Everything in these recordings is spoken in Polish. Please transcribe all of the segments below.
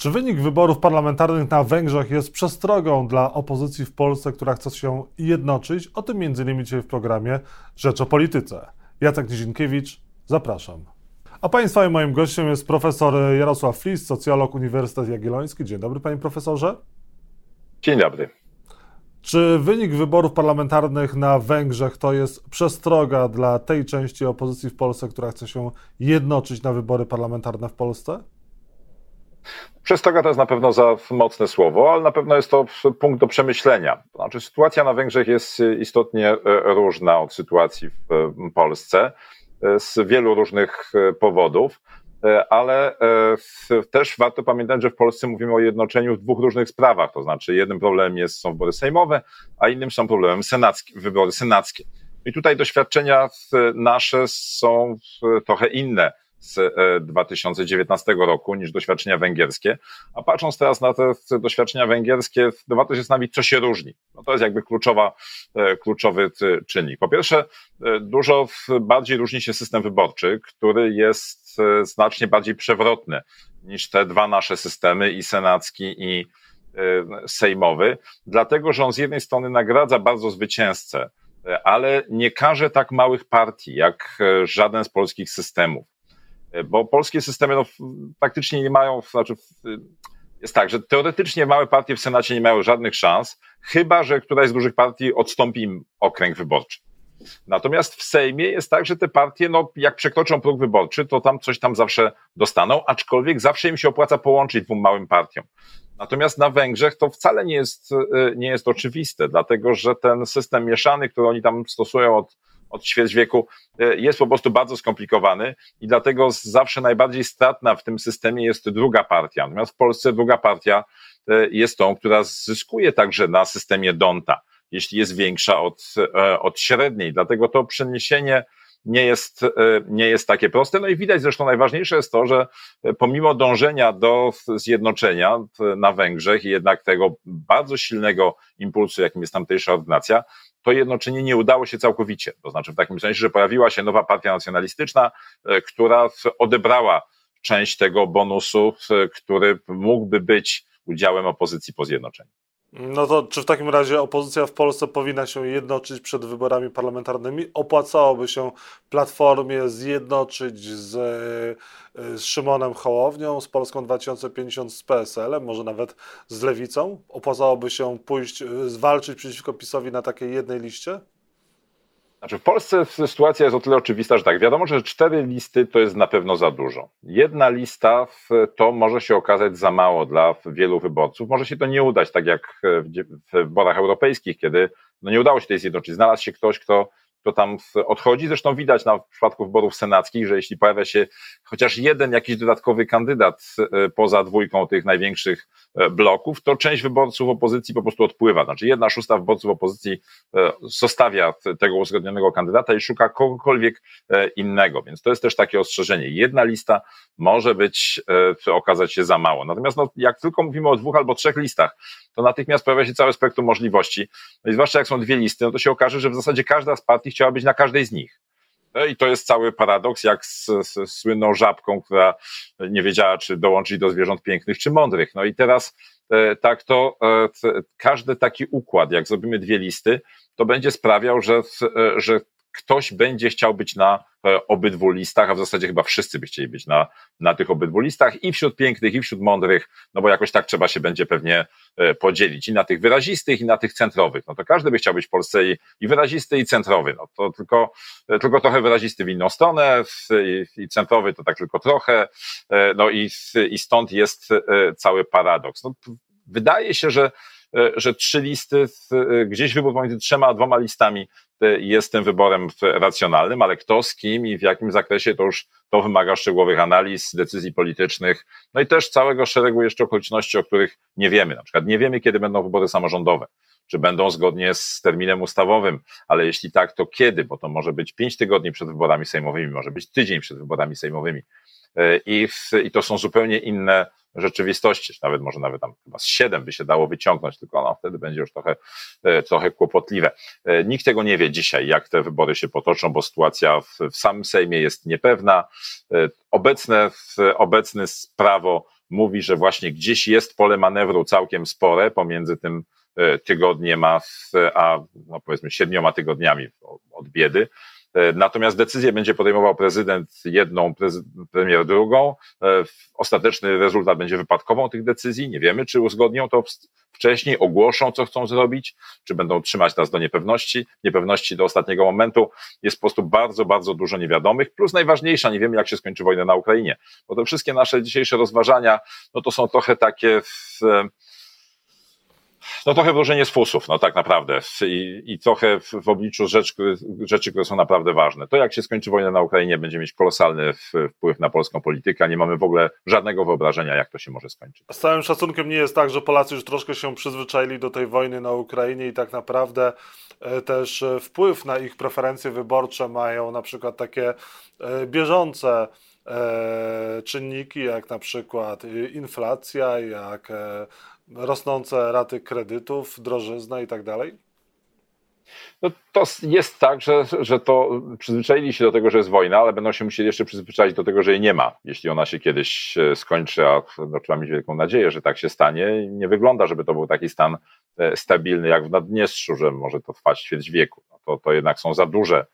Czy wynik wyborów parlamentarnych na Węgrzech jest przestrogą dla opozycji w Polsce, która chce się jednoczyć? O tym m.in. dzisiaj w programie Rzecz o Polityce. Jacek Nizinkiewicz, zapraszam. A Państwa i moim gościem jest profesor Jarosław Flis, socjolog Uniwersytet Jagielloński. Dzień dobry, panie profesorze. Dzień dobry. Czy wynik wyborów parlamentarnych na Węgrzech to jest przestroga dla tej części opozycji w Polsce, która chce się jednoczyć na wybory parlamentarne w Polsce? Przestroga to jest na pewno za mocne słowo, ale na pewno jest to punkt do przemyślenia. To znaczy, sytuacja na Węgrzech jest istotnie e, różna od sytuacji w e, Polsce e, z wielu różnych powodów, ale też warto pamiętać, że w Polsce mówimy o jednoczeniu w dwóch różnych sprawach. To znaczy, jednym problemem jest, są wybory sejmowe, a innym są problemem senackie, wybory senackie. I tutaj doświadczenia nasze są trochę inne z 2019 e, roku niż doświadczenia węgierskie. A patrząc teraz na te doświadczenia węgierskie, to warto się zastanowić, co się różni. No to jest jakby kluczowa, e, kluczowy czynnik. Po pierwsze, e, dużo bardziej różni się system wyborczy, który jest znacznie bardziej przewrotny niż te dwa nasze systemy, i senacki, i sejmowy, dlatego że on z jednej strony nagradza bardzo zwycięzcę, ale nie każe tak małych partii jak żaden z polskich systemów bo polskie systemy no, praktycznie nie mają, znaczy jest tak, że teoretycznie małe partie w Senacie nie mają żadnych szans, chyba że któraś z dużych partii odstąpi im okręg wyborczy. Natomiast w Sejmie jest tak, że te partie, no, jak przekroczą próg wyborczy, to tam coś tam zawsze dostaną, aczkolwiek zawsze im się opłaca połączyć dwóm małym partiom. Natomiast na Węgrzech to wcale nie jest, nie jest oczywiste, dlatego że ten system mieszany, który oni tam stosują od od ćwierć wieku e, jest po prostu bardzo skomplikowany i dlatego zawsze najbardziej stratna w tym systemie jest druga partia. Natomiast w Polsce druga partia e, jest tą, która zyskuje także na systemie Donta, jeśli jest większa od, e, od średniej. Dlatego to przeniesienie nie jest, nie jest takie proste. No i widać zresztą najważniejsze jest to, że pomimo dążenia do zjednoczenia na Węgrzech i jednak tego bardzo silnego impulsu, jakim jest tamtejsza ordynacja, to jednoczenie nie udało się całkowicie. To znaczy w takim sensie, że pojawiła się nowa partia nacjonalistyczna, e, która odebrała część tego bonusu, e, który mógłby być udziałem opozycji po zjednoczeniu. No to czy w takim razie opozycja w Polsce powinna się jednoczyć przed wyborami parlamentarnymi? Opłacałoby się Platformie zjednoczyć z, z Szymonem Hołownią, z Polską 2050, z PSL-em, może nawet z Lewicą? Opłacałoby się pójść, zwalczyć przeciwko PiSowi na takiej jednej liście? Znaczy w Polsce sytuacja jest o tyle oczywista, że tak, wiadomo, że cztery listy to jest na pewno za dużo. Jedna lista to może się okazać za mało dla wielu wyborców. Może się to nie udać, tak jak w wyborach europejskich, kiedy no nie udało się tej zjednoczyć. Znalazł się ktoś, kto kto tam odchodzi. Zresztą widać na przypadku wyborów senackich, że jeśli pojawia się chociaż jeden jakiś dodatkowy kandydat e, poza dwójką tych największych e, bloków, to część wyborców opozycji po prostu odpływa. Znaczy jedna szósta wyborców opozycji e, zostawia tego uzgodnionego kandydata i szuka kogokolwiek innego. Więc to jest też takie ostrzeżenie. Jedna lista może być, okazać się za mało. Natomiast no, jak tylko mówimy o dwóch albo trzech listach, to natychmiast pojawia się całe spektrum możliwości. No i zwłaszcza jak są dwie listy, no to się okaże, że w zasadzie każda z partii chciała być na każdej z nich. No i to jest cały paradoks, jak z, z, słynną żabką, która nie wiedziała, czy dołączyć do zwierząt pięknych, czy mądrych. No i teraz e, tak to e, każdy taki układ, jak zrobimy dwie listy, to będzie sprawiał, że, e, że ktoś będzie chciał być na obydwu listach, a w zasadzie chyba wszyscy by chcieli być na, na tych obydwu listach i wśród pięknych, i wśród mądrych, no bo jakoś tak trzeba się będzie pewnie podzielić i na tych wyrazistych, i na tych centrowych. No to każdy by chciał być w Polsce i, i wyrazisty, i centrowy. No to tylko, e, tylko trochę wyrazisty w inną stronę, i, i centrowy to tak tylko trochę, no i, i stąd jest cały paradoks. No, wydaje się, że że trzy listy, gdzieś wybór pomiędzy trzema a dwoma listami jest tym wyborem racjonalnym, ale kto z kim i w jakim zakresie to już to wymaga szczegółowych analiz, decyzji politycznych, no i też całego szeregu jeszcze okoliczności, o których nie wiemy. Na przykład nie wiemy, kiedy będą wybory samorządowe. Czy będą zgodnie z terminem ustawowym, ale jeśli tak, to kiedy? Bo to może być pięć tygodni przed wyborami sejmowymi, może być tydzień przed wyborami sejmowymi. I, w, i to są zupełnie inne rzeczywistości, nawet może nawet tam chyba z siedem by się dało wyciągnąć, tylko no, wtedy będzie już trochę, e, trochę kłopotliwe. E, nikt tego nie wie dzisiaj, jak te wybory się potoczą, bo sytuacja w, w samym Sejmie jest niepewna. E, obecne, obecne prawo mówi, że właśnie gdzieś jest pole manewru całkiem spore pomiędzy tym tygodniem a, a no powiedzmy siedmioma tygodniami od biedy. E, natomiast decyzję będzie podejmował prezydent jedną, premier drugą. E, ostateczny rezultat będzie wypadkową tych decyzji. Nie wiemy, czy uzgodnią to wcześniej, ogłoszą, co chcą zrobić, czy będą trzymać nas do niepewności. Niepewności do ostatniego momentu jest po prostu bardzo, bardzo dużo niewiadomych. Plus najważniejsza, nie wiemy, jak się skończy wojna na Ukrainie. Bo te wszystkie nasze dzisiejsze rozważania, no to są trochę takie. W, no trochę włożenie z fusów, no tak naprawdę i, i trochę w, w obliczu rzecz, rzeczy, które są naprawdę ważne. To jak się skończy wojna na Ukrainie będzie mieć kolosalny wpływ na polską politykę, a nie mamy w ogóle żadnego wyobrażenia, jak to się może skończyć. Z całym szacunkiem nie jest tak, że Polacy już troszkę się przyzwyczaili do tej wojny na Ukrainie i tak naprawdę e, też e, wpływ na ich preferencje wyborcze mają na przykład takie e, bieżące czynniki, jak na przykład inflacja, jak rosnące raty kredytów, drożyzna i tak dalej? No to jest tak, że, że to przyzwyczaili się do tego, że jest wojna, ale będą się musieli jeszcze przyzwyczaić do tego, że jej nie ma. Jeśli ona się kiedyś e, skończy, a no, trzeba mieć wielką nadzieję, że tak się stanie, nie wygląda, żeby to był taki stan e, stabilny jak w Naddniestrzu, że może to trwać ćwierć wieku. No to, to jednak są za duże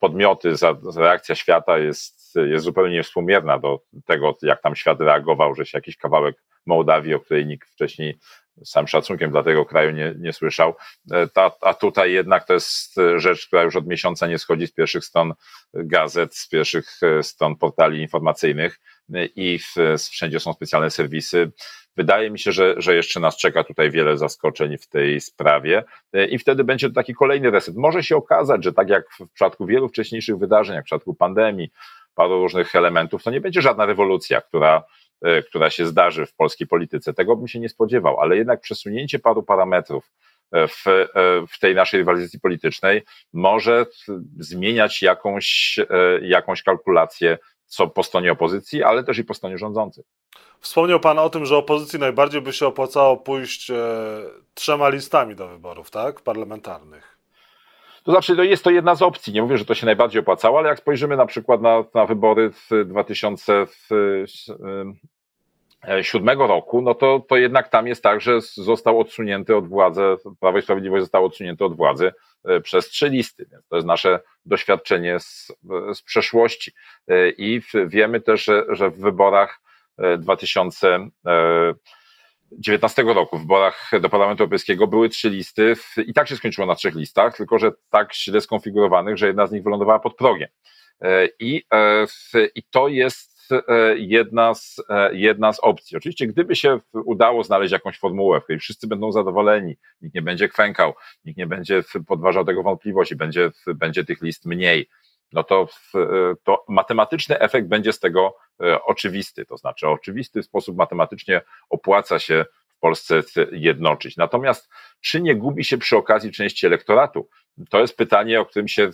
podmioty, za, reakcja świata jest, jest zupełnie niewspółmierna do tego, jak tam świat reagował, że się jakiś kawałek Mołdawii, o której nikt wcześniej całym szacunkiem dla tego kraju nie, nie słyszał. E, ta, a tutaj jednak to jest rzecz, która już od miesiąca nie schodzi z pierwszych stron gazet, z pierwszych e, stron portali informacyjnych e, i w, wszędzie są specjalne serwisy. Wydaje mi się, że, że jeszcze nas czeka tutaj wiele zaskoczeń w tej sprawie i wtedy będzie to taki kolejny reset. Może się okazać, że tak jak w przypadku wielu wcześniejszych wydarzeń, jak w przypadku pandemii, paru różnych elementów, to nie będzie żadna rewolucja, która E, która się zdarzy w polskiej polityce. Tego bym się nie spodziewał, ale jednak przesunięcie paru parametrów e, w, e, w tej naszej rywalizacji politycznej może zmieniać jakąś, jakąś kalkulację co po stronie opozycji, ale też i po stronie rządzących. Wspomniał Pan o tym, że opozycji najbardziej by się opłacało pójść e, trzema listami do wyborów, tak? Parlamentarnych. To znaczy, to jest to jedna z opcji. Nie mówię, że to się najbardziej opłacało, ale jak spojrzymy na przykład na, na wybory w 2007 roku, no to, to jednak tam jest tak, że został odsunięty od władzy, Prawo i Sprawiedliwość zostało odsunięte od władzy e, przez trzy listy. Więc to jest nasze doświadczenie z, z przeszłości. E, I wiemy też, że, że w wyborach 2000 19 roku w wyborach do Parlamentu Europejskiego były trzy listy i tak się skończyło na trzech listach, tylko że tak źle skonfigurowanych, że jedna z nich wylądowała pod progiem. E, I, e, i to jest e, jedna z, jedna z opcji. Oczywiście, gdyby się udało znaleźć jakąś formułę, w której wszyscy będą zadowoleni, nikt nie będzie kwękał, nikt nie będzie podważał tego wątpliwości, będzie, będzie tych list mniej, no to, to matematyczny efekt będzie z tego e, oczywisty. To znaczy, oczywisty sposób matematycznie opłaca się w Polsce jednoczyć. Natomiast czy nie gubi się przy okazji części elektoratu? To jest pytanie, o którym się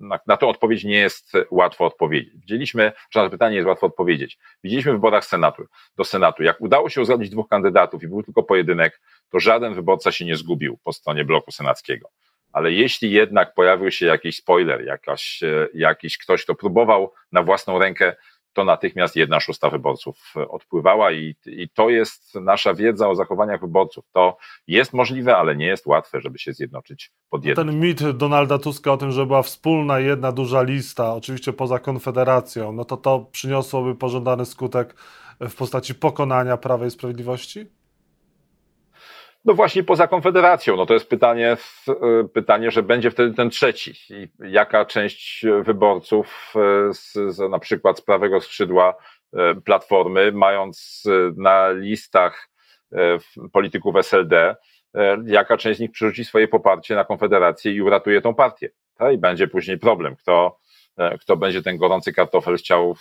na, na tą odpowiedź nie jest łatwo odpowiedzieć. Widzieliśmy, że na to pytanie jest łatwo odpowiedzieć. Widzieliśmy w wyborach Senatu, do Senatu, jak udało się uzgodnić dwóch kandydatów i był tylko pojedynek, to żaden wyborca się nie zgubił po stronie bloku senackiego ale jeśli jednak pojawił się jakiś spoiler, jakaś, e, jakiś ktoś, kto próbował na własną rękę, to natychmiast jedna szósta wyborców e, odpływała i, i to jest nasza wiedza o zachowaniach wyborców. To jest możliwe, ale nie jest łatwe, żeby się zjednoczyć pod jednym. Ten mit Donalda Tuska o tym, że była wspólna jedna duża lista, oczywiście poza Konfederacją, no to to przyniosłoby pożądany skutek w postaci pokonania Prawa i Sprawiedliwości? No właśnie poza Konfederacją, no to jest pytanie, e, pytanie, że będzie wtedy ten trzeci. I jaka część wyborców e, z, z, na przykład z prawego skrzydła e, Platformy, mając na listach polityków SLD, jaka część z nich przerzuci swoje poparcie na Konfederację i uratuje tą partię. I będzie później problem, kto, kto będzie ten gorący kartofel chciał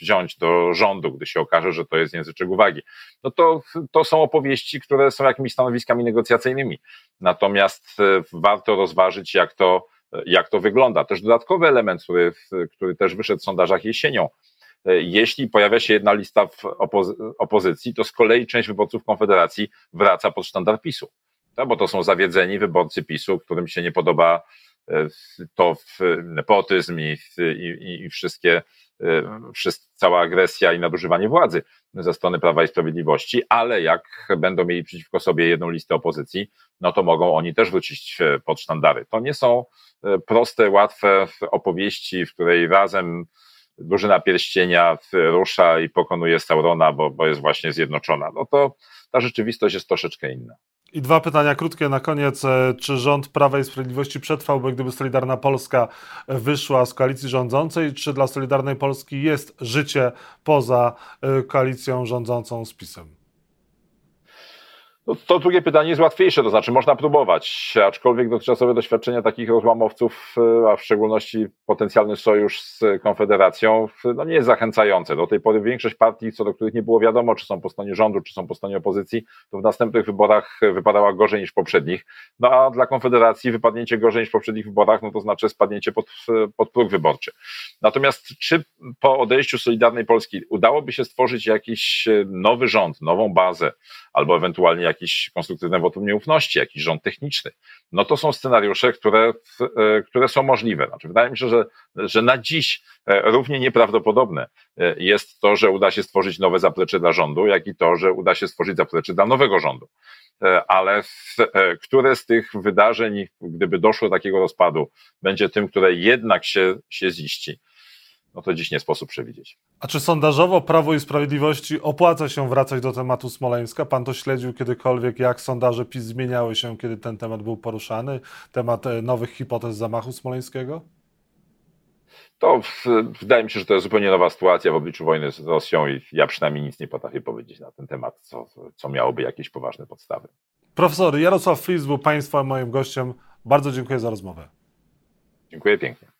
wziąć do rządu, gdy się okaże, że to jest języczek uwagi. No to, to są opowieści, które są jakimiś stanowiskami negocjacyjnymi. Natomiast e, warto rozważyć, jak to, jak to wygląda. Też dodatkowy element, który, który też wyszedł w sondażach jesienią. E, jeśli pojawia się jedna lista w opozy- opozycji, to z kolei część wyborców Konfederacji wraca pod sztandar PiSu. No, bo to są zawiedzeni wyborcy PiSu, którym się nie podoba to nepotyzm i, i, i wszystkie cała agresja i nadużywanie władzy ze strony Prawa i Sprawiedliwości, ale jak będą mieli przeciwko sobie jedną listę opozycji, no to mogą oni też wrócić pod sztandary. To nie są proste, łatwe opowieści, w której razem drużyna pierścienia rusza i pokonuje Saurona, bo, bo jest właśnie zjednoczona. No to ta rzeczywistość jest troszeczkę inna. I dwa pytania krótkie na koniec. E, czy rząd Prawa i Sprawiedliwości przetrwałby, gdyby Solidarna Polska wyszła z koalicji rządzącej? Czy dla Solidarnej Polski jest życie poza e, koalicją rządzącą z PiSem? No, to drugie pytanie jest łatwiejsze, to znaczy można próbować, aczkolwiek dotychczasowe doświadczenia takich rozłamowców, e, a w szczególności potencjalny sojusz z Konfederacją, no nie jest zachęcające. Do tej pory większość partii, co do których nie było wiadomo, czy są po stronie rządu, czy są po stronie opozycji, to w następnych wyborach wypadała gorzej niż w poprzednich. No a dla Konfederacji wypadnięcie gorzej niż w poprzednich wyborach, no to znaczy spadnięcie pod, pod próg wyborczy. Natomiast czy po odejściu Solidarnej Polski udałoby się stworzyć jakiś nowy rząd, nową bazę, albo ewentualnie jakieś konstruktywne wotum nieufności, jakiś rząd techniczny. No to są scenariusze, które, e, które są możliwe. Znaczy, wydaje mi się, że, że na dziś e, równie nieprawdopodobne e, jest to, że uda się stworzyć nowe zaplecze dla rządu, jak i to, że uda się stworzyć zaplecze dla nowego rządu. Ale które z tych wydarzeń, gdyby doszło do takiego rozpadu, będzie tym, które jednak się, się ziści? No to dziś nie sposób przewidzieć. A czy sondażowo Prawo i Sprawiedliwości opłaca się wracać do tematu Smoleńska? Pan to śledził kiedykolwiek, jak sondaże PiS zmieniały się, kiedy ten temat był poruszany? Temat e, nowych hipotez zamachu smoleńskiego? To wydaje mi się, że to jest zupełnie nowa sytuacja w obliczu wojny z Rosją i ja przynajmniej nic nie potrafię powiedzieć na ten temat, co, co miałoby jakieś poważne podstawy. Profesor Jarosław Fris był Państwa moim gościem. Bardzo dziękuję za rozmowę. Dziękuję pięknie.